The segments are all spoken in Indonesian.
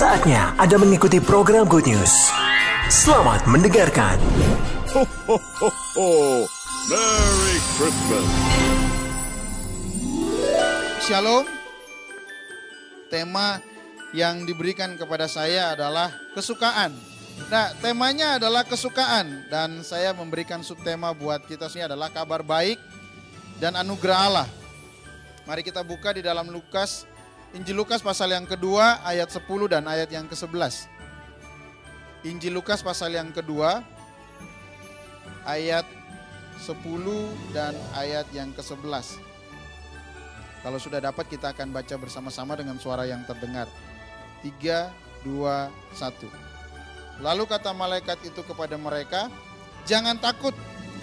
Saatnya Anda mengikuti program Good News. Selamat mendengarkan. Ho, ho, ho, ho. Merry Christmas. Shalom. Tema yang diberikan kepada saya adalah kesukaan. Nah, temanya adalah kesukaan dan saya memberikan subtema buat kita ini adalah kabar baik dan anugerah Allah. Mari kita buka di dalam Lukas Injil Lukas pasal yang kedua ayat 10 dan ayat yang ke-11. Injil Lukas pasal yang kedua ayat 10 dan ayat yang ke-11. Kalau sudah dapat kita akan baca bersama-sama dengan suara yang terdengar. 3, 2, 1. Lalu kata malaikat itu kepada mereka, Jangan takut,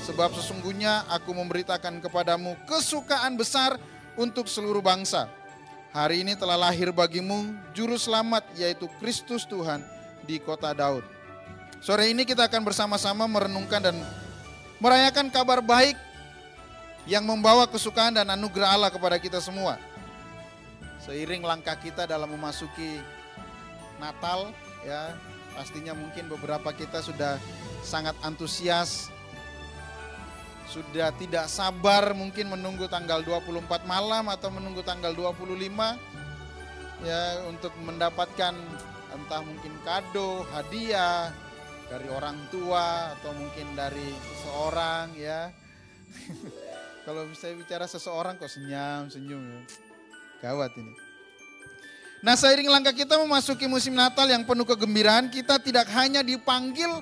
sebab sesungguhnya aku memberitakan kepadamu kesukaan besar untuk seluruh bangsa. Hari ini telah lahir bagimu juru selamat yaitu Kristus Tuhan di kota Daud. Sore ini kita akan bersama-sama merenungkan dan merayakan kabar baik yang membawa kesukaan dan anugerah Allah kepada kita semua. Seiring langkah kita dalam memasuki Natal ya, pastinya mungkin beberapa kita sudah sangat antusias sudah tidak sabar mungkin menunggu tanggal 24 malam atau menunggu tanggal 25 ya untuk mendapatkan entah mungkin kado, hadiah dari orang tua atau mungkin dari seseorang ya. Kalau saya bicara seseorang kok senyum, senyum ya. Gawat ini. Nah seiring langkah kita memasuki musim Natal yang penuh kegembiraan, kita tidak hanya dipanggil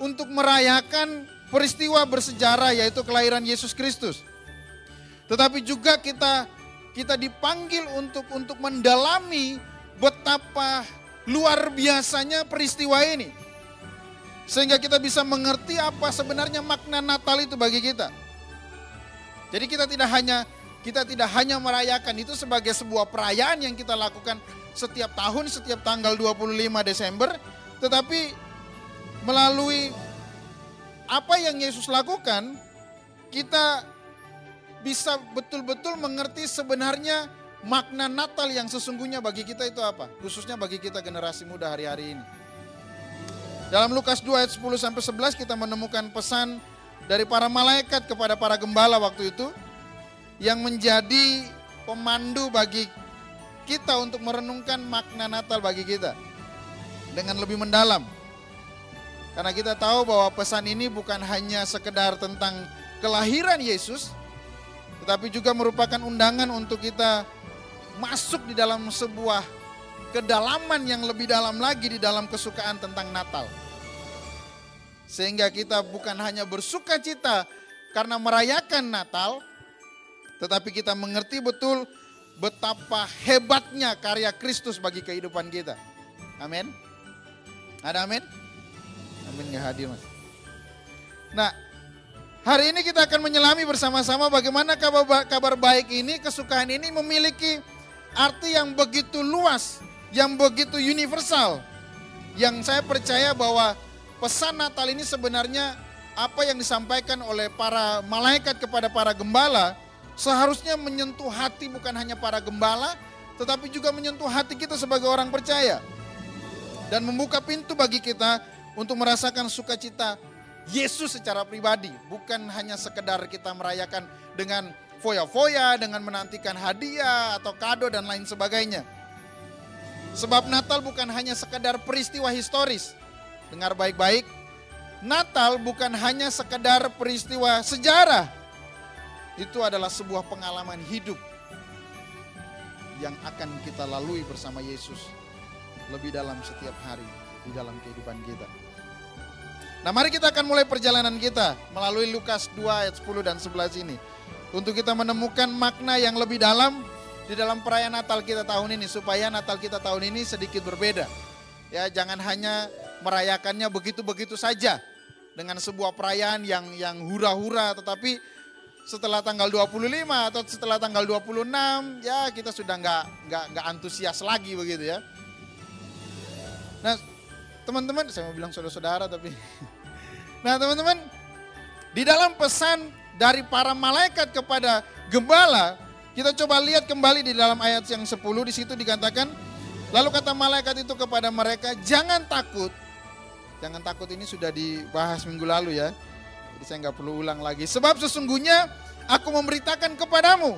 untuk merayakan peristiwa bersejarah yaitu kelahiran Yesus Kristus. Tetapi juga kita kita dipanggil untuk untuk mendalami betapa luar biasanya peristiwa ini. Sehingga kita bisa mengerti apa sebenarnya makna Natal itu bagi kita. Jadi kita tidak hanya kita tidak hanya merayakan itu sebagai sebuah perayaan yang kita lakukan setiap tahun setiap tanggal 25 Desember, tetapi melalui apa yang Yesus lakukan, kita bisa betul-betul mengerti sebenarnya makna Natal yang sesungguhnya bagi kita itu apa? Khususnya bagi kita generasi muda hari-hari ini. Dalam Lukas 2 ayat 10 sampai 11 kita menemukan pesan dari para malaikat kepada para gembala waktu itu yang menjadi pemandu bagi kita untuk merenungkan makna Natal bagi kita dengan lebih mendalam. Karena kita tahu bahwa pesan ini bukan hanya sekedar tentang kelahiran Yesus, tetapi juga merupakan undangan untuk kita masuk di dalam sebuah kedalaman yang lebih dalam lagi di dalam kesukaan tentang Natal. Sehingga kita bukan hanya bersuka cita karena merayakan Natal, tetapi kita mengerti betul betapa hebatnya karya Kristus bagi kehidupan kita. Amin. Ada amin? Amin nggak hadir mas. Nah hari ini kita akan menyelami bersama-sama bagaimana kabar, kabar baik ini, kesukaan ini memiliki arti yang begitu luas, yang begitu universal. Yang saya percaya bahwa pesan Natal ini sebenarnya apa yang disampaikan oleh para malaikat kepada para gembala seharusnya menyentuh hati bukan hanya para gembala, tetapi juga menyentuh hati kita sebagai orang percaya. Dan membuka pintu bagi kita untuk merasakan sukacita Yesus secara pribadi, bukan hanya sekedar kita merayakan dengan foya-foya, dengan menantikan hadiah atau kado dan lain sebagainya. Sebab Natal bukan hanya sekedar peristiwa historis. Dengar baik-baik, Natal bukan hanya sekedar peristiwa sejarah. Itu adalah sebuah pengalaman hidup yang akan kita lalui bersama Yesus lebih dalam setiap hari di dalam kehidupan kita. Nah mari kita akan mulai perjalanan kita melalui Lukas 2 ayat 10 dan 11 ini. Untuk kita menemukan makna yang lebih dalam di dalam perayaan Natal kita tahun ini. Supaya Natal kita tahun ini sedikit berbeda. Ya jangan hanya merayakannya begitu-begitu saja. Dengan sebuah perayaan yang yang hura-hura tetapi setelah tanggal 25 atau setelah tanggal 26 ya kita sudah nggak nggak nggak antusias lagi begitu ya. Nah teman-teman, saya mau bilang saudara-saudara tapi. Nah teman-teman, di dalam pesan dari para malaikat kepada gembala, kita coba lihat kembali di dalam ayat yang 10 di situ dikatakan, Lalu kata malaikat itu kepada mereka, jangan takut. Jangan takut ini sudah dibahas minggu lalu ya. Jadi saya nggak perlu ulang lagi. Sebab sesungguhnya aku memberitakan kepadamu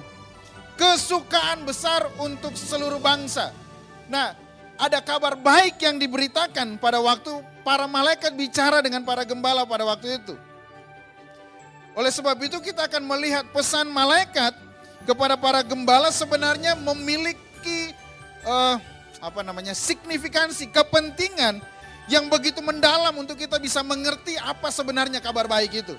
kesukaan besar untuk seluruh bangsa. Nah, ada kabar baik yang diberitakan pada waktu para malaikat bicara dengan para gembala pada waktu itu. Oleh sebab itu kita akan melihat pesan malaikat kepada para gembala sebenarnya memiliki uh, apa namanya signifikansi, kepentingan yang begitu mendalam untuk kita bisa mengerti apa sebenarnya kabar baik itu.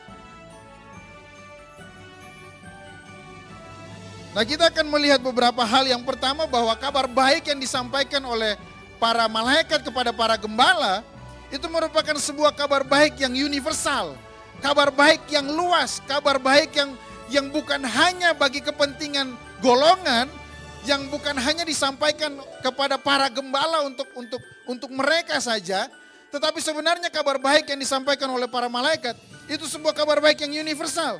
Nah kita akan melihat beberapa hal. Yang pertama bahwa kabar baik yang disampaikan oleh para malaikat kepada para gembala itu merupakan sebuah kabar baik yang universal. Kabar baik yang luas, kabar baik yang yang bukan hanya bagi kepentingan golongan, yang bukan hanya disampaikan kepada para gembala untuk untuk untuk mereka saja, tetapi sebenarnya kabar baik yang disampaikan oleh para malaikat itu sebuah kabar baik yang universal.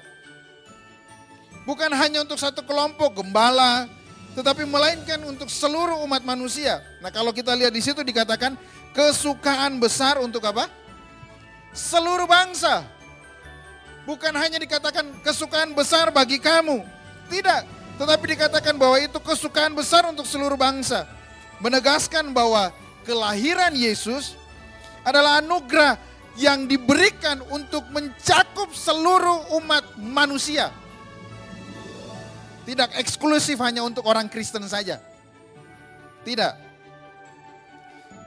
Bukan hanya untuk satu kelompok gembala, tetapi melainkan untuk seluruh umat manusia. Nah, kalau kita lihat di situ dikatakan kesukaan besar untuk apa? Seluruh bangsa. Bukan hanya dikatakan kesukaan besar bagi kamu. Tidak, tetapi dikatakan bahwa itu kesukaan besar untuk seluruh bangsa. Menegaskan bahwa kelahiran Yesus adalah anugerah yang diberikan untuk mencakup seluruh umat manusia. Tidak eksklusif hanya untuk orang Kristen saja. Tidak.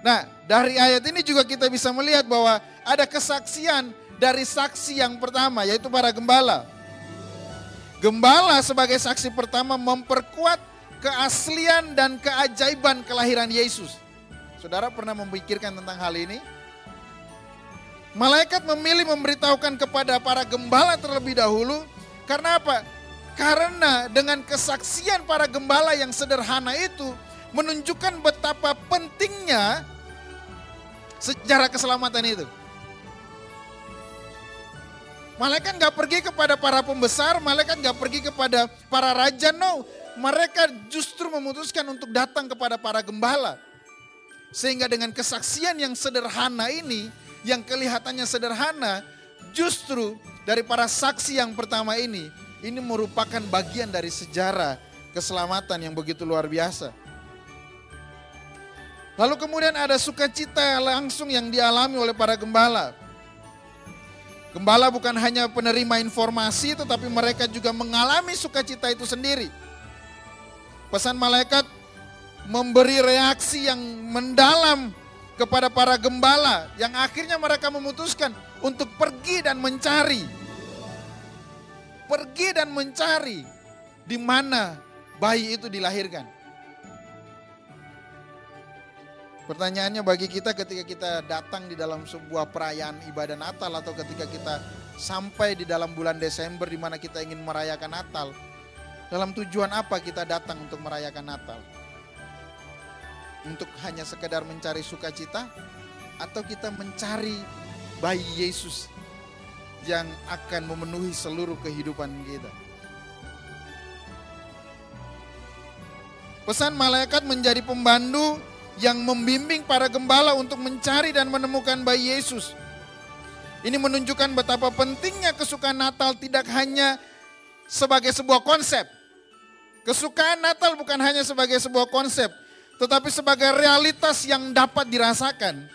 Nah, dari ayat ini juga kita bisa melihat bahwa ada kesaksian dari saksi yang pertama, yaitu para gembala. Gembala sebagai saksi pertama memperkuat keaslian dan keajaiban kelahiran Yesus. Saudara pernah memikirkan tentang hal ini? Malaikat memilih memberitahukan kepada para gembala terlebih dahulu. Karena apa? Karena dengan kesaksian para gembala yang sederhana itu menunjukkan betapa pentingnya sejarah keselamatan itu. Malaikat nggak pergi kepada para pembesar, malaikat nggak pergi kepada para raja, no. Mereka justru memutuskan untuk datang kepada para gembala. Sehingga dengan kesaksian yang sederhana ini, yang kelihatannya sederhana, justru dari para saksi yang pertama ini, ini merupakan bagian dari sejarah keselamatan yang begitu luar biasa. Lalu kemudian ada sukacita langsung yang dialami oleh para gembala. Gembala bukan hanya penerima informasi tetapi mereka juga mengalami sukacita itu sendiri. Pesan malaikat memberi reaksi yang mendalam kepada para gembala yang akhirnya mereka memutuskan untuk pergi dan mencari pergi dan mencari di mana bayi itu dilahirkan. Pertanyaannya bagi kita ketika kita datang di dalam sebuah perayaan ibadah Natal atau ketika kita sampai di dalam bulan Desember di mana kita ingin merayakan Natal, dalam tujuan apa kita datang untuk merayakan Natal? Untuk hanya sekedar mencari sukacita atau kita mencari bayi Yesus yang akan memenuhi seluruh kehidupan kita. Pesan malaikat menjadi pembantu yang membimbing para gembala untuk mencari dan menemukan bayi Yesus. Ini menunjukkan betapa pentingnya kesukaan Natal tidak hanya sebagai sebuah konsep. Kesukaan Natal bukan hanya sebagai sebuah konsep, tetapi sebagai realitas yang dapat dirasakan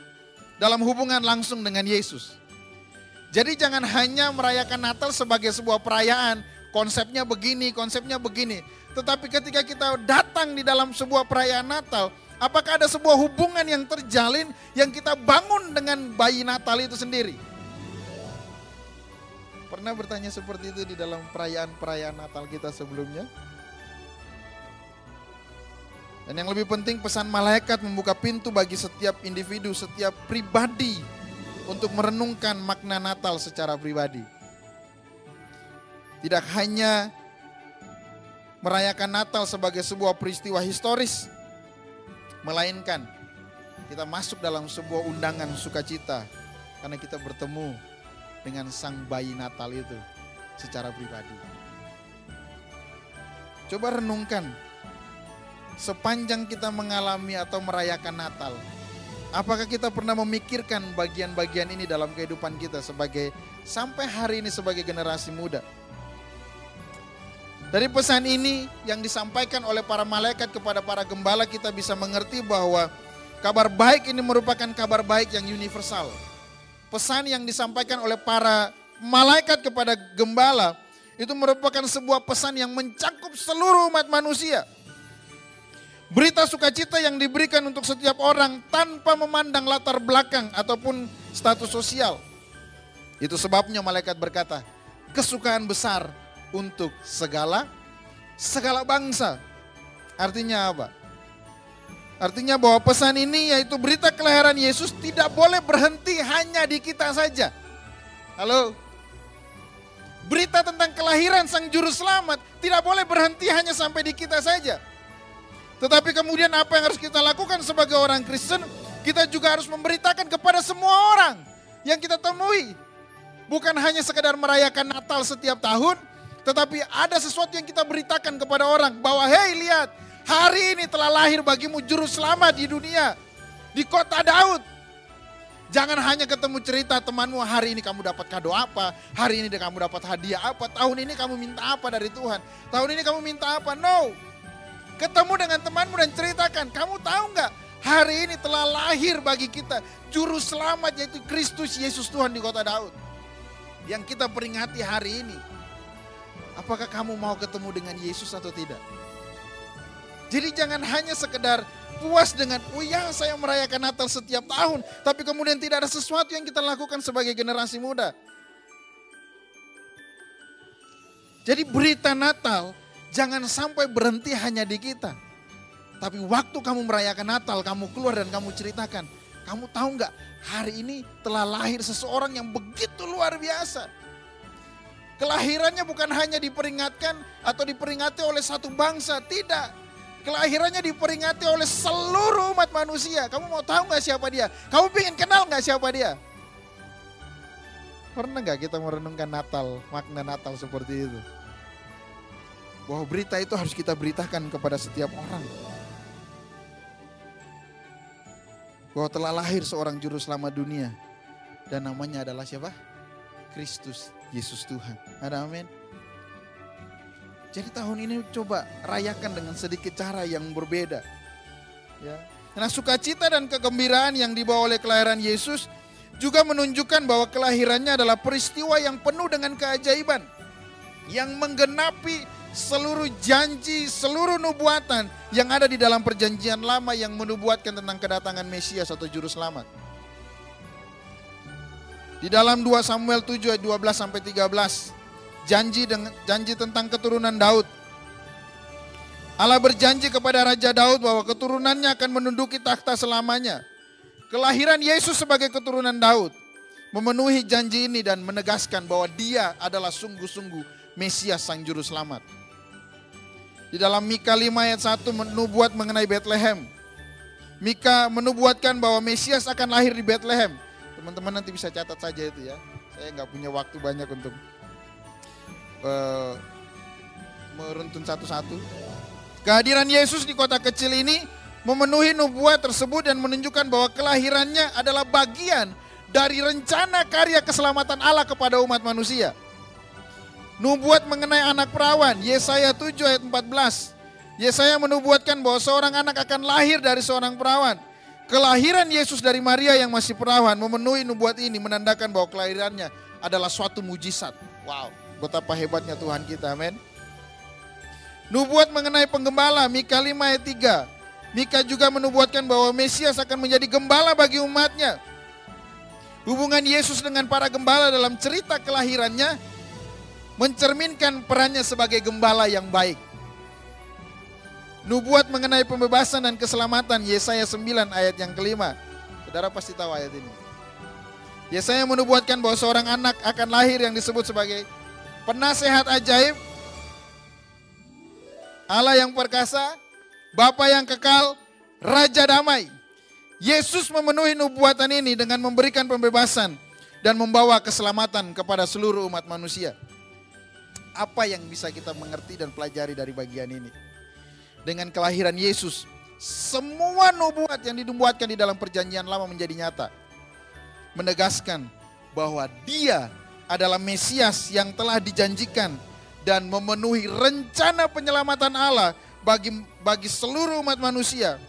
dalam hubungan langsung dengan Yesus. Jadi jangan hanya merayakan Natal sebagai sebuah perayaan, konsepnya begini, konsepnya begini. Tetapi ketika kita datang di dalam sebuah perayaan Natal, apakah ada sebuah hubungan yang terjalin yang kita bangun dengan bayi Natal itu sendiri? Pernah bertanya seperti itu di dalam perayaan-perayaan Natal kita sebelumnya? Dan yang lebih penting pesan malaikat membuka pintu bagi setiap individu, setiap pribadi untuk merenungkan makna Natal secara pribadi. Tidak hanya merayakan Natal sebagai sebuah peristiwa historis, melainkan kita masuk dalam sebuah undangan sukacita karena kita bertemu dengan sang bayi Natal itu secara pribadi. Coba renungkan sepanjang kita mengalami atau merayakan Natal, apakah kita pernah memikirkan bagian-bagian ini dalam kehidupan kita sebagai sampai hari ini sebagai generasi muda? Dari pesan ini yang disampaikan oleh para malaikat kepada para gembala kita bisa mengerti bahwa kabar baik ini merupakan kabar baik yang universal. Pesan yang disampaikan oleh para malaikat kepada gembala itu merupakan sebuah pesan yang mencakup seluruh umat manusia. Berita sukacita yang diberikan untuk setiap orang tanpa memandang latar belakang ataupun status sosial. Itu sebabnya malaikat berkata, kesukaan besar untuk segala segala bangsa. Artinya apa? Artinya bahwa pesan ini yaitu berita kelahiran Yesus tidak boleh berhenti hanya di kita saja. Halo? Berita tentang kelahiran Sang Juru Selamat tidak boleh berhenti hanya sampai di kita saja. Tetapi kemudian apa yang harus kita lakukan sebagai orang Kristen? Kita juga harus memberitakan kepada semua orang yang kita temui. Bukan hanya sekedar merayakan Natal setiap tahun, tetapi ada sesuatu yang kita beritakan kepada orang bahwa hei lihat hari ini telah lahir bagimu juru selamat di dunia. Di kota Daud. Jangan hanya ketemu cerita temanmu hari ini kamu dapat kado apa, hari ini kamu dapat hadiah apa, tahun ini kamu minta apa dari Tuhan, tahun ini kamu minta apa. No, ketemu dengan temanmu dan ceritakan, kamu tahu nggak hari ini telah lahir bagi kita juru selamat yaitu Kristus Yesus Tuhan di kota Daud. Yang kita peringati hari ini. Apakah kamu mau ketemu dengan Yesus atau tidak? Jadi jangan hanya sekedar puas dengan, oh ya saya merayakan Natal setiap tahun. Tapi kemudian tidak ada sesuatu yang kita lakukan sebagai generasi muda. Jadi berita Natal jangan sampai berhenti hanya di kita. Tapi waktu kamu merayakan Natal, kamu keluar dan kamu ceritakan. Kamu tahu nggak hari ini telah lahir seseorang yang begitu luar biasa. Kelahirannya bukan hanya diperingatkan atau diperingati oleh satu bangsa, tidak. Kelahirannya diperingati oleh seluruh umat manusia. Kamu mau tahu nggak siapa dia? Kamu ingin kenal nggak siapa dia? Pernah nggak kita merenungkan Natal, makna Natal seperti itu? Bahwa berita itu harus kita beritakan kepada setiap orang. Bahwa telah lahir seorang juru selamat dunia. Dan namanya adalah siapa? Kristus Yesus Tuhan. Ada amin. Jadi tahun ini coba rayakan dengan sedikit cara yang berbeda. Ya. Nah sukacita dan kegembiraan yang dibawa oleh kelahiran Yesus juga menunjukkan bahwa kelahirannya adalah peristiwa yang penuh dengan keajaiban. Yang menggenapi seluruh janji, seluruh nubuatan yang ada di dalam perjanjian lama yang menubuatkan tentang kedatangan Mesias atau Juru Selamat. Di dalam 2 Samuel 7 ayat 12 sampai 13, janji dengan janji tentang keturunan Daud. Allah berjanji kepada Raja Daud bahwa keturunannya akan menduduki takhta selamanya. Kelahiran Yesus sebagai keturunan Daud memenuhi janji ini dan menegaskan bahwa dia adalah sungguh-sungguh Mesias sang juru selamat. Di dalam Mika 5 ayat 1 menubuat mengenai Bethlehem. Mika menubuatkan bahwa Mesias akan lahir di Bethlehem. Teman-teman nanti bisa catat saja itu ya. Saya nggak punya waktu banyak untuk uh, meruntun satu-satu. Kehadiran Yesus di kota kecil ini memenuhi nubuat tersebut dan menunjukkan bahwa kelahirannya adalah bagian dari rencana karya keselamatan Allah kepada umat manusia. Nubuat mengenai anak perawan, Yesaya 7 ayat 14. Yesaya menubuatkan bahwa seorang anak akan lahir dari seorang perawan. Kelahiran Yesus dari Maria yang masih perawan memenuhi nubuat ini menandakan bahwa kelahirannya adalah suatu mujizat. Wow, betapa hebatnya Tuhan kita, amin. Nubuat mengenai penggembala, Mika 5 ayat 3. Mika juga menubuatkan bahwa Mesias akan menjadi gembala bagi umatnya. Hubungan Yesus dengan para gembala dalam cerita kelahirannya mencerminkan perannya sebagai gembala yang baik. Nubuat mengenai pembebasan dan keselamatan Yesaya 9 ayat yang kelima. Saudara pasti tahu ayat ini. Yesaya menubuatkan bahwa seorang anak akan lahir yang disebut sebagai penasehat ajaib, Allah yang perkasa, Bapa yang kekal, Raja damai. Yesus memenuhi nubuatan ini dengan memberikan pembebasan dan membawa keselamatan kepada seluruh umat manusia. Apa yang bisa kita mengerti dan pelajari dari bagian ini? dengan kelahiran Yesus, semua nubuat yang dibuatkan di dalam perjanjian lama menjadi nyata. Menegaskan bahwa dia adalah Mesias yang telah dijanjikan dan memenuhi rencana penyelamatan Allah bagi bagi seluruh umat manusia.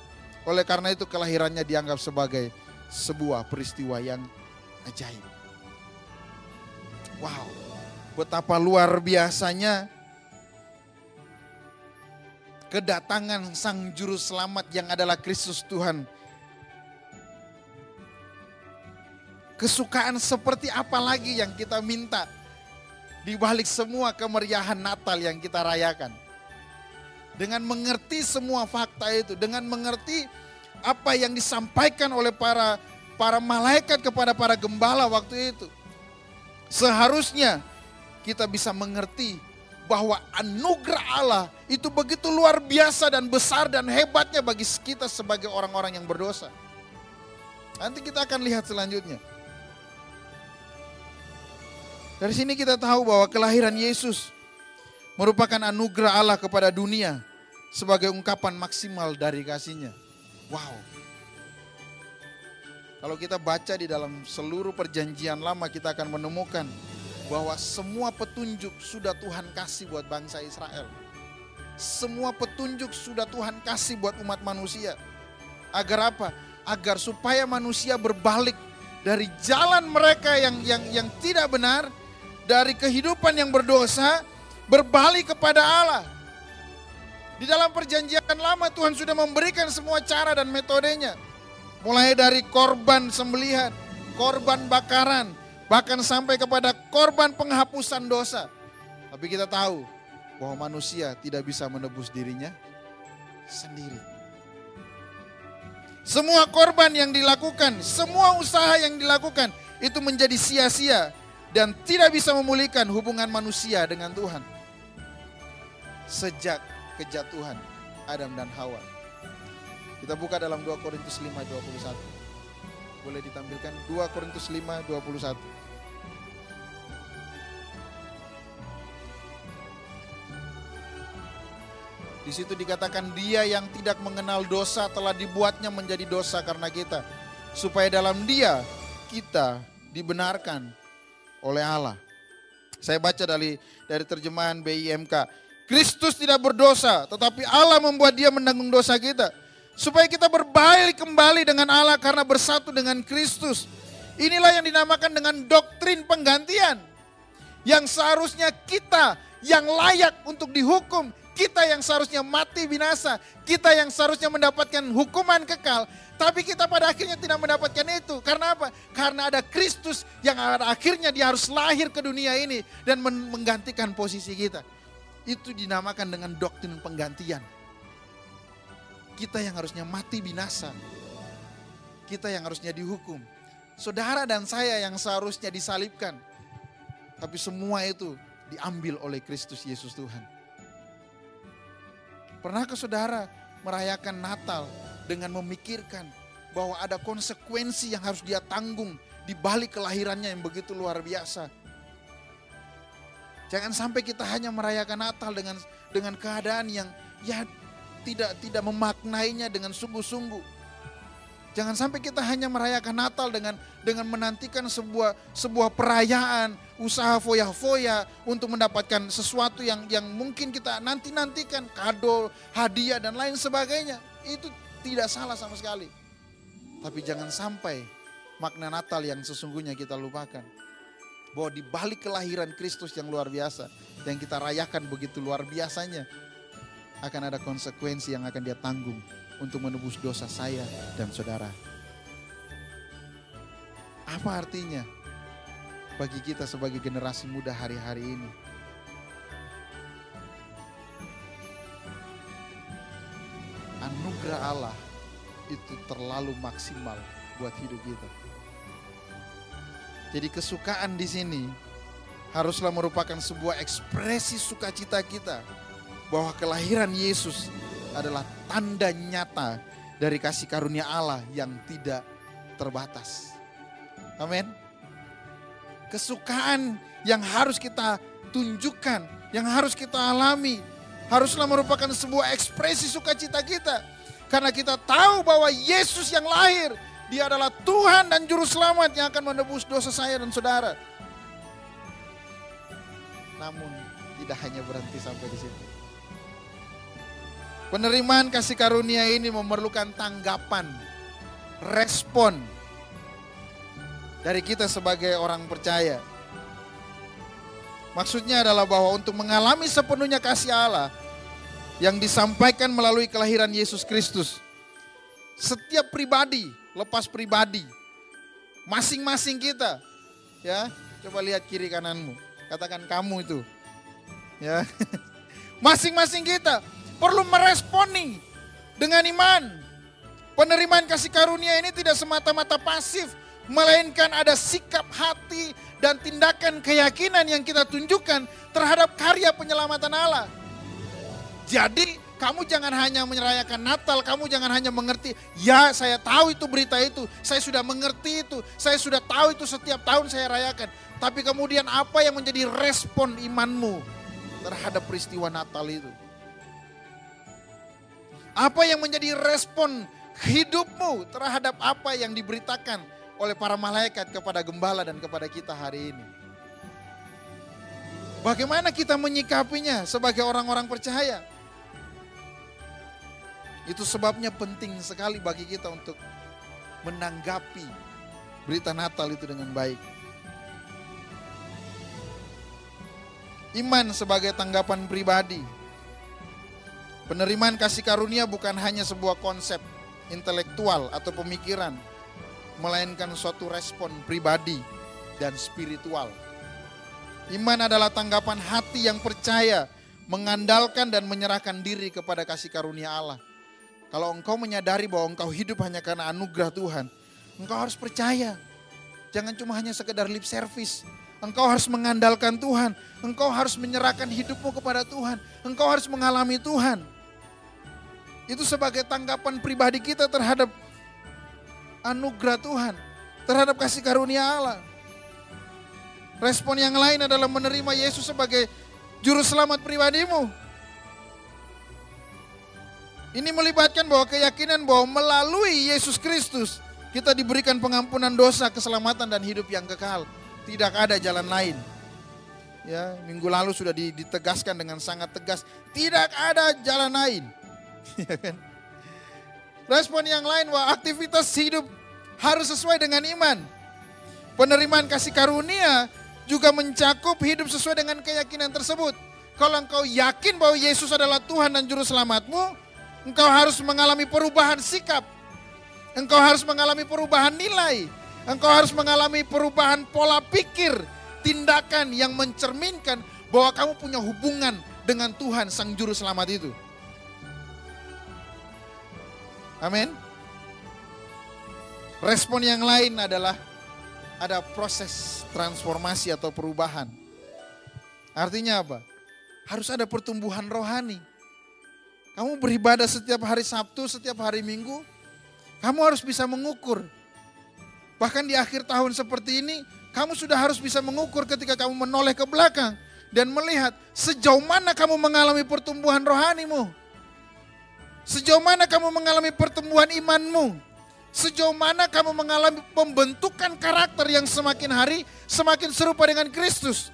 Oleh karena itu kelahirannya dianggap sebagai sebuah peristiwa yang ajaib. Wow, betapa luar biasanya kedatangan Sang Juru Selamat yang adalah Kristus Tuhan. Kesukaan seperti apa lagi yang kita minta di balik semua kemeriahan Natal yang kita rayakan? Dengan mengerti semua fakta itu, dengan mengerti apa yang disampaikan oleh para para malaikat kepada para gembala waktu itu. Seharusnya kita bisa mengerti bahwa anugerah Allah itu begitu luar biasa dan besar dan hebatnya bagi kita sebagai orang-orang yang berdosa. Nanti kita akan lihat selanjutnya. Dari sini kita tahu bahwa kelahiran Yesus merupakan anugerah Allah kepada dunia sebagai ungkapan maksimal dari kasihnya. Wow. Kalau kita baca di dalam seluruh perjanjian lama kita akan menemukan bahwa semua petunjuk sudah Tuhan kasih buat bangsa Israel. Semua petunjuk sudah Tuhan kasih buat umat manusia. Agar apa? Agar supaya manusia berbalik dari jalan mereka yang yang yang tidak benar dari kehidupan yang berdosa berbalik kepada Allah. Di dalam perjanjian lama Tuhan sudah memberikan semua cara dan metodenya. Mulai dari korban sembelihan, korban bakaran, bahkan sampai kepada korban penghapusan dosa. Tapi kita tahu bahwa manusia tidak bisa menebus dirinya sendiri. Semua korban yang dilakukan, semua usaha yang dilakukan itu menjadi sia-sia dan tidak bisa memulihkan hubungan manusia dengan Tuhan. Sejak kejatuhan Adam dan Hawa. Kita buka dalam 2 Korintus 5 21. Boleh ditampilkan 2 Korintus 5 21. Di situ dikatakan dia yang tidak mengenal dosa telah dibuatnya menjadi dosa karena kita. Supaya dalam dia kita dibenarkan oleh Allah. Saya baca dari dari terjemahan BIMK. Kristus tidak berdosa, tetapi Allah membuat dia menanggung dosa kita. Supaya kita berbalik kembali dengan Allah karena bersatu dengan Kristus. Inilah yang dinamakan dengan doktrin penggantian. Yang seharusnya kita yang layak untuk dihukum, kita yang seharusnya mati binasa, kita yang seharusnya mendapatkan hukuman kekal, tapi kita pada akhirnya tidak mendapatkan itu. Karena apa? Karena ada Kristus yang akhirnya dia harus lahir ke dunia ini dan menggantikan posisi kita. Itu dinamakan dengan doktrin penggantian. Kita yang harusnya mati binasa. Kita yang harusnya dihukum. Saudara dan saya yang seharusnya disalibkan. Tapi semua itu diambil oleh Kristus Yesus Tuhan. Pernahkah saudara merayakan Natal dengan memikirkan bahwa ada konsekuensi yang harus dia tanggung di balik kelahirannya yang begitu luar biasa? Jangan sampai kita hanya merayakan Natal dengan dengan keadaan yang ya tidak tidak memaknainya dengan sungguh-sungguh. Jangan sampai kita hanya merayakan Natal dengan dengan menantikan sebuah sebuah perayaan, usaha foya-foya untuk mendapatkan sesuatu yang yang mungkin kita nanti-nantikan, kado, hadiah dan lain sebagainya. Itu tidak salah sama sekali. Tapi jangan sampai makna Natal yang sesungguhnya kita lupakan. Bahwa di balik kelahiran Kristus yang luar biasa, yang kita rayakan begitu luar biasanya, akan ada konsekuensi yang akan dia tanggung untuk menebus dosa saya dan saudara. Apa artinya bagi kita sebagai generasi muda hari-hari ini? Anugerah Allah itu terlalu maksimal buat hidup kita. Jadi kesukaan di sini haruslah merupakan sebuah ekspresi sukacita kita bahwa kelahiran Yesus adalah tanda nyata dari kasih karunia Allah yang tidak terbatas. Amin. Kesukaan yang harus kita tunjukkan, yang harus kita alami, haruslah merupakan sebuah ekspresi sukacita kita. Karena kita tahu bahwa Yesus yang lahir, dia adalah Tuhan dan Juru Selamat yang akan menebus dosa saya dan saudara. Namun tidak hanya berhenti sampai di situ. Penerimaan kasih karunia ini memerlukan tanggapan, respon dari kita sebagai orang percaya. Maksudnya adalah bahwa untuk mengalami sepenuhnya kasih Allah yang disampaikan melalui kelahiran Yesus Kristus. Setiap pribadi, lepas pribadi, masing-masing kita, ya, coba lihat kiri kananmu, katakan kamu itu, ya, masing-masing kita perlu meresponi dengan iman. Penerimaan kasih karunia ini tidak semata-mata pasif, melainkan ada sikap hati dan tindakan keyakinan yang kita tunjukkan terhadap karya penyelamatan Allah. Jadi kamu jangan hanya menyerayakan Natal, kamu jangan hanya mengerti, ya saya tahu itu berita itu, saya sudah mengerti itu, saya sudah tahu itu setiap tahun saya rayakan. Tapi kemudian apa yang menjadi respon imanmu terhadap peristiwa Natal itu? Apa yang menjadi respon hidupmu terhadap apa yang diberitakan oleh para malaikat kepada gembala dan kepada kita hari ini. Bagaimana kita menyikapinya sebagai orang-orang percaya? Itu sebabnya penting sekali bagi kita untuk menanggapi berita Natal itu dengan baik. Iman sebagai tanggapan pribadi. Penerimaan kasih karunia bukan hanya sebuah konsep intelektual atau pemikiran, melainkan suatu respon pribadi dan spiritual. Iman adalah tanggapan hati yang percaya, mengandalkan dan menyerahkan diri kepada kasih karunia Allah. Kalau engkau menyadari bahwa engkau hidup hanya karena anugerah Tuhan, engkau harus percaya. Jangan cuma hanya sekedar lip service. Engkau harus mengandalkan Tuhan. Engkau harus menyerahkan hidupmu kepada Tuhan. Engkau harus mengalami Tuhan. Itu sebagai tanggapan pribadi kita terhadap anugerah Tuhan, terhadap kasih karunia Allah. Respon yang lain adalah menerima Yesus sebagai juru selamat pribadimu. Ini melibatkan bahwa keyakinan bahwa melalui Yesus Kristus kita diberikan pengampunan dosa, keselamatan dan hidup yang kekal. Tidak ada jalan lain. Ya, minggu lalu sudah ditegaskan dengan sangat tegas, tidak ada jalan lain. Ya kan? Respon yang lain bahwa aktivitas hidup harus sesuai dengan iman. Penerimaan kasih karunia juga mencakup hidup sesuai dengan keyakinan tersebut. Kalau engkau yakin bahwa Yesus adalah Tuhan dan Juru Selamatmu, engkau harus mengalami perubahan sikap. Engkau harus mengalami perubahan nilai. Engkau harus mengalami perubahan pola pikir, tindakan yang mencerminkan bahwa kamu punya hubungan dengan Tuhan Sang Juru Selamat itu. Amin. Respon yang lain adalah ada proses transformasi atau perubahan. Artinya apa? Harus ada pertumbuhan rohani. Kamu beribadah setiap hari Sabtu, setiap hari Minggu, kamu harus bisa mengukur. Bahkan di akhir tahun seperti ini, kamu sudah harus bisa mengukur ketika kamu menoleh ke belakang dan melihat sejauh mana kamu mengalami pertumbuhan rohanimu. Sejauh mana kamu mengalami pertumbuhan imanmu. Sejauh mana kamu mengalami pembentukan karakter yang semakin hari semakin serupa dengan Kristus.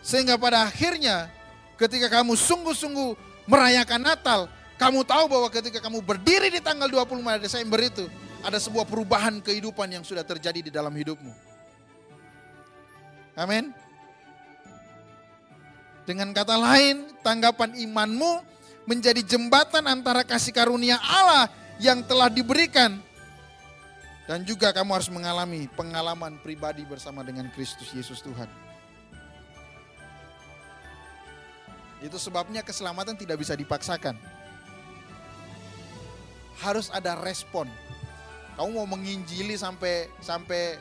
Sehingga pada akhirnya ketika kamu sungguh-sungguh merayakan Natal, kamu tahu bahwa ketika kamu berdiri di tanggal 25 Desember itu, ada sebuah perubahan kehidupan yang sudah terjadi di dalam hidupmu. Amin. Dengan kata lain, tanggapan imanmu menjadi jembatan antara kasih karunia Allah yang telah diberikan dan juga kamu harus mengalami pengalaman pribadi bersama dengan Kristus Yesus Tuhan. Itu sebabnya keselamatan tidak bisa dipaksakan. Harus ada respon. Kamu mau menginjili sampai sampai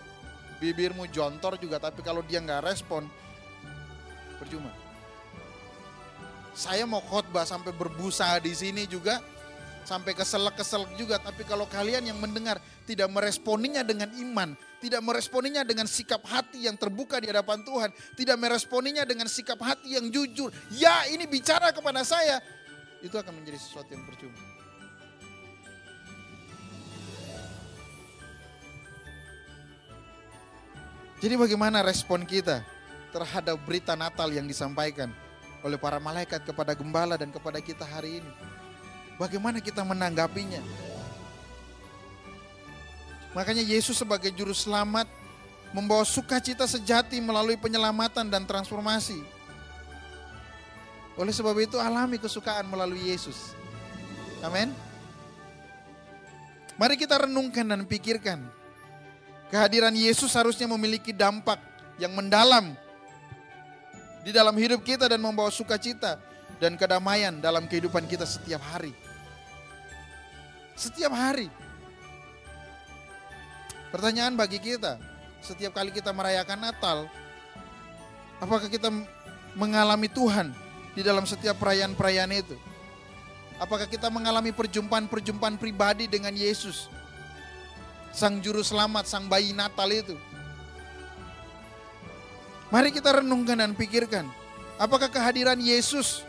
bibirmu jontor juga, tapi kalau dia nggak respon, percuma saya mau khotbah sampai berbusa di sini juga, sampai keselak-keselak juga. Tapi kalau kalian yang mendengar tidak meresponinya dengan iman, tidak meresponinya dengan sikap hati yang terbuka di hadapan Tuhan, tidak meresponinya dengan sikap hati yang jujur. Ya ini bicara kepada saya, itu akan menjadi sesuatu yang percuma. Jadi bagaimana respon kita terhadap berita Natal yang disampaikan oleh para malaikat kepada gembala dan kepada kita hari ini? Bagaimana kita menanggapinya? Makanya Yesus sebagai juru selamat membawa sukacita sejati melalui penyelamatan dan transformasi. Oleh sebab itu alami kesukaan melalui Yesus. Amin. Mari kita renungkan dan pikirkan. Kehadiran Yesus harusnya memiliki dampak yang mendalam di dalam hidup kita dan membawa sukacita dan kedamaian dalam kehidupan kita setiap hari. Setiap hari. Pertanyaan bagi kita, setiap kali kita merayakan Natal, apakah kita mengalami Tuhan di dalam setiap perayaan-perayaan itu? Apakah kita mengalami perjumpaan-perjumpaan pribadi dengan Yesus? Sang juru selamat, sang bayi Natal itu. Mari kita renungkan dan pikirkan, apakah kehadiran Yesus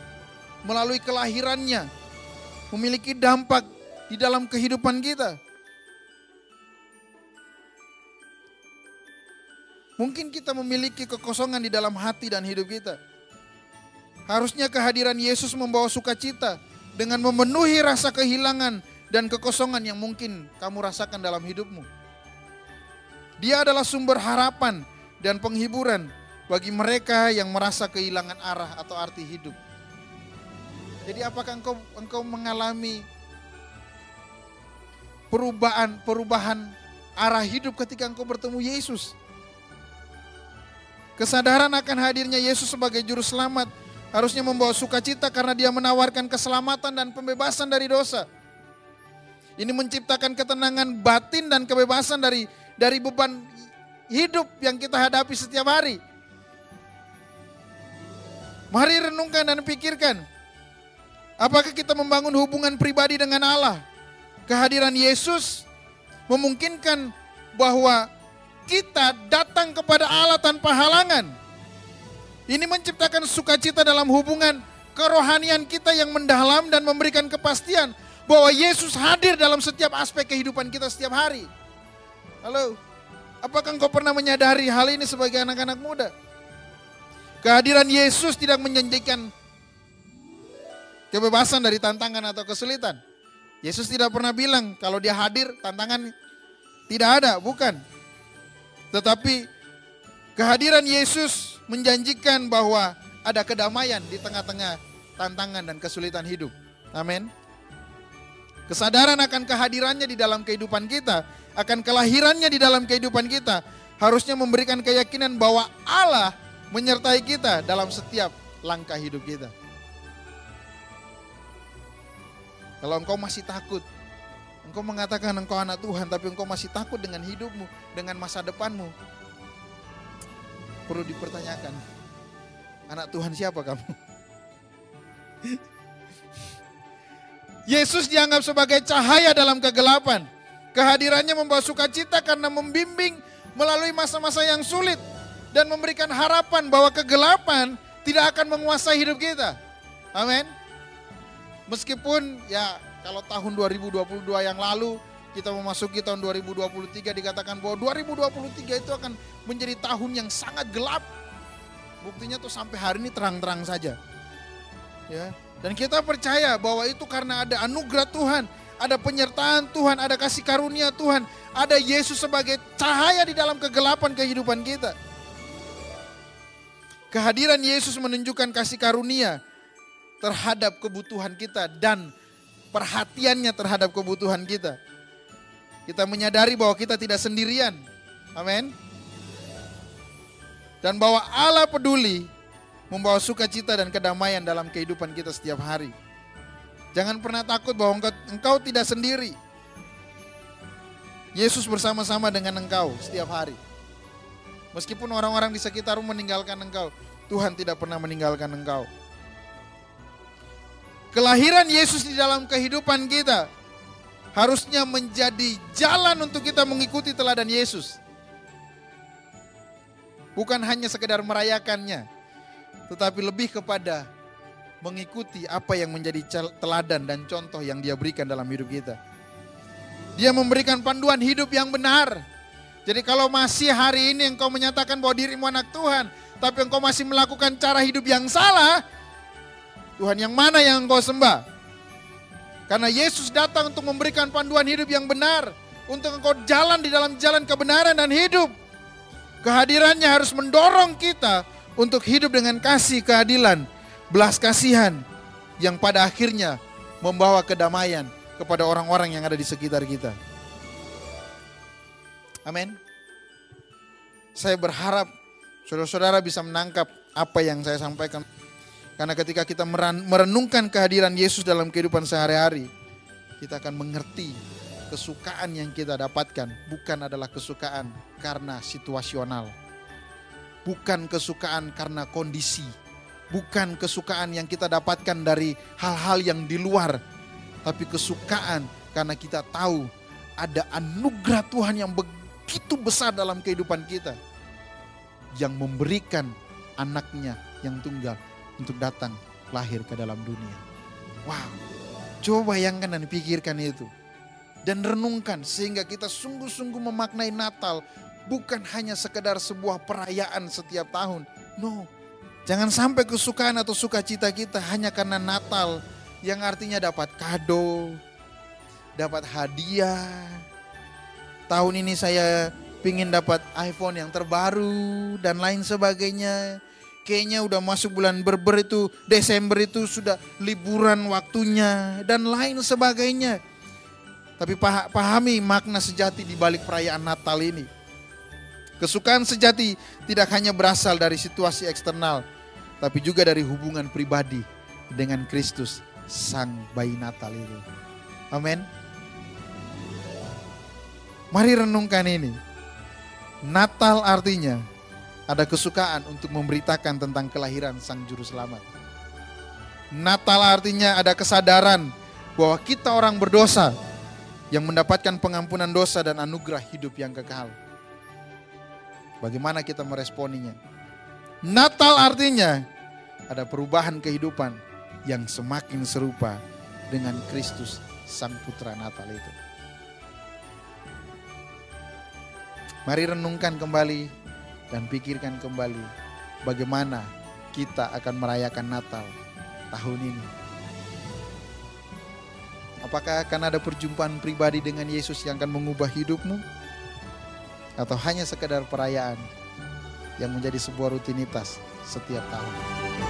melalui kelahirannya memiliki dampak di dalam kehidupan kita. Mungkin kita memiliki kekosongan di dalam hati dan hidup kita. Harusnya kehadiran Yesus membawa sukacita dengan memenuhi rasa kehilangan dan kekosongan yang mungkin kamu rasakan dalam hidupmu. Dia adalah sumber harapan dan penghiburan bagi mereka yang merasa kehilangan arah atau arti hidup. Jadi apakah engkau engkau mengalami perubahan perubahan arah hidup ketika engkau bertemu Yesus. Kesadaran akan hadirnya Yesus sebagai juru selamat harusnya membawa sukacita karena dia menawarkan keselamatan dan pembebasan dari dosa. Ini menciptakan ketenangan batin dan kebebasan dari dari beban hidup yang kita hadapi setiap hari. Mari renungkan dan pikirkan. Apakah kita membangun hubungan pribadi dengan Allah? kehadiran Yesus memungkinkan bahwa kita datang kepada Allah tanpa halangan. Ini menciptakan sukacita dalam hubungan kerohanian kita yang mendalam dan memberikan kepastian bahwa Yesus hadir dalam setiap aspek kehidupan kita setiap hari. Halo, apakah engkau pernah menyadari hal ini sebagai anak-anak muda? Kehadiran Yesus tidak menjanjikan kebebasan dari tantangan atau kesulitan. Yesus tidak pernah bilang kalau dia hadir tantangan tidak ada, bukan. Tetapi kehadiran Yesus menjanjikan bahwa ada kedamaian di tengah-tengah tantangan dan kesulitan hidup. Amin. Kesadaran akan kehadirannya di dalam kehidupan kita, akan kelahirannya di dalam kehidupan kita, harusnya memberikan keyakinan bahwa Allah menyertai kita dalam setiap langkah hidup kita. Kalau engkau masih takut, engkau mengatakan engkau anak Tuhan, tapi engkau masih takut dengan hidupmu, dengan masa depanmu. Perlu dipertanyakan, anak Tuhan siapa kamu? Yesus dianggap sebagai cahaya dalam kegelapan. Kehadirannya membawa sukacita karena membimbing melalui masa-masa yang sulit dan memberikan harapan bahwa kegelapan tidak akan menguasai hidup kita. Amin. Meskipun ya kalau tahun 2022 yang lalu kita memasuki tahun 2023 dikatakan bahwa 2023 itu akan menjadi tahun yang sangat gelap. Buktinya tuh sampai hari ini terang-terang saja. Ya. Dan kita percaya bahwa itu karena ada anugerah Tuhan, ada penyertaan Tuhan, ada kasih karunia Tuhan, ada Yesus sebagai cahaya di dalam kegelapan kehidupan kita. Kehadiran Yesus menunjukkan kasih karunia, terhadap kebutuhan kita dan perhatiannya terhadap kebutuhan kita. Kita menyadari bahwa kita tidak sendirian. Amin. Dan bahwa Allah peduli membawa sukacita dan kedamaian dalam kehidupan kita setiap hari. Jangan pernah takut bahwa engkau, engkau tidak sendiri. Yesus bersama-sama dengan engkau setiap hari. Meskipun orang-orang di sekitarmu meninggalkan engkau, Tuhan tidak pernah meninggalkan engkau. Kelahiran Yesus di dalam kehidupan kita harusnya menjadi jalan untuk kita mengikuti teladan Yesus. Bukan hanya sekedar merayakannya, tetapi lebih kepada mengikuti apa yang menjadi teladan dan contoh yang dia berikan dalam hidup kita. Dia memberikan panduan hidup yang benar. Jadi kalau masih hari ini engkau menyatakan bahwa dirimu anak Tuhan, tapi engkau masih melakukan cara hidup yang salah, Tuhan yang mana yang engkau sembah? Karena Yesus datang untuk memberikan panduan hidup yang benar, untuk engkau jalan di dalam jalan kebenaran dan hidup. Kehadirannya harus mendorong kita untuk hidup dengan kasih keadilan, belas kasihan yang pada akhirnya membawa kedamaian kepada orang-orang yang ada di sekitar kita. Amin. Saya berharap saudara-saudara bisa menangkap apa yang saya sampaikan. Karena ketika kita merenungkan kehadiran Yesus dalam kehidupan sehari-hari, kita akan mengerti kesukaan yang kita dapatkan bukan adalah kesukaan karena situasional. Bukan kesukaan karena kondisi. Bukan kesukaan yang kita dapatkan dari hal-hal yang di luar. Tapi kesukaan karena kita tahu ada anugerah Tuhan yang begitu besar dalam kehidupan kita. Yang memberikan anaknya yang tunggal untuk datang lahir ke dalam dunia. Wow, coba bayangkan dan pikirkan itu. Dan renungkan sehingga kita sungguh-sungguh memaknai Natal bukan hanya sekedar sebuah perayaan setiap tahun. No, jangan sampai kesukaan atau sukacita kita hanya karena Natal yang artinya dapat kado, dapat hadiah. Tahun ini saya ingin dapat iPhone yang terbaru dan lain sebagainya kayaknya udah masuk bulan berber itu Desember itu sudah liburan waktunya dan lain sebagainya. Tapi pahami makna sejati di balik perayaan Natal ini. Kesukaan sejati tidak hanya berasal dari situasi eksternal, tapi juga dari hubungan pribadi dengan Kristus, Sang Bayi Natal itu. Amin. Mari renungkan ini. Natal artinya ada kesukaan untuk memberitakan tentang kelahiran Sang Juru Selamat. Natal artinya ada kesadaran bahwa kita orang berdosa yang mendapatkan pengampunan dosa dan anugerah hidup yang kekal. Bagaimana kita meresponinya? Natal artinya ada perubahan kehidupan yang semakin serupa dengan Kristus Sang Putra Natal itu. Mari renungkan kembali dan pikirkan kembali bagaimana kita akan merayakan Natal tahun ini. Apakah akan ada perjumpaan pribadi dengan Yesus yang akan mengubah hidupmu? Atau hanya sekedar perayaan yang menjadi sebuah rutinitas setiap tahun?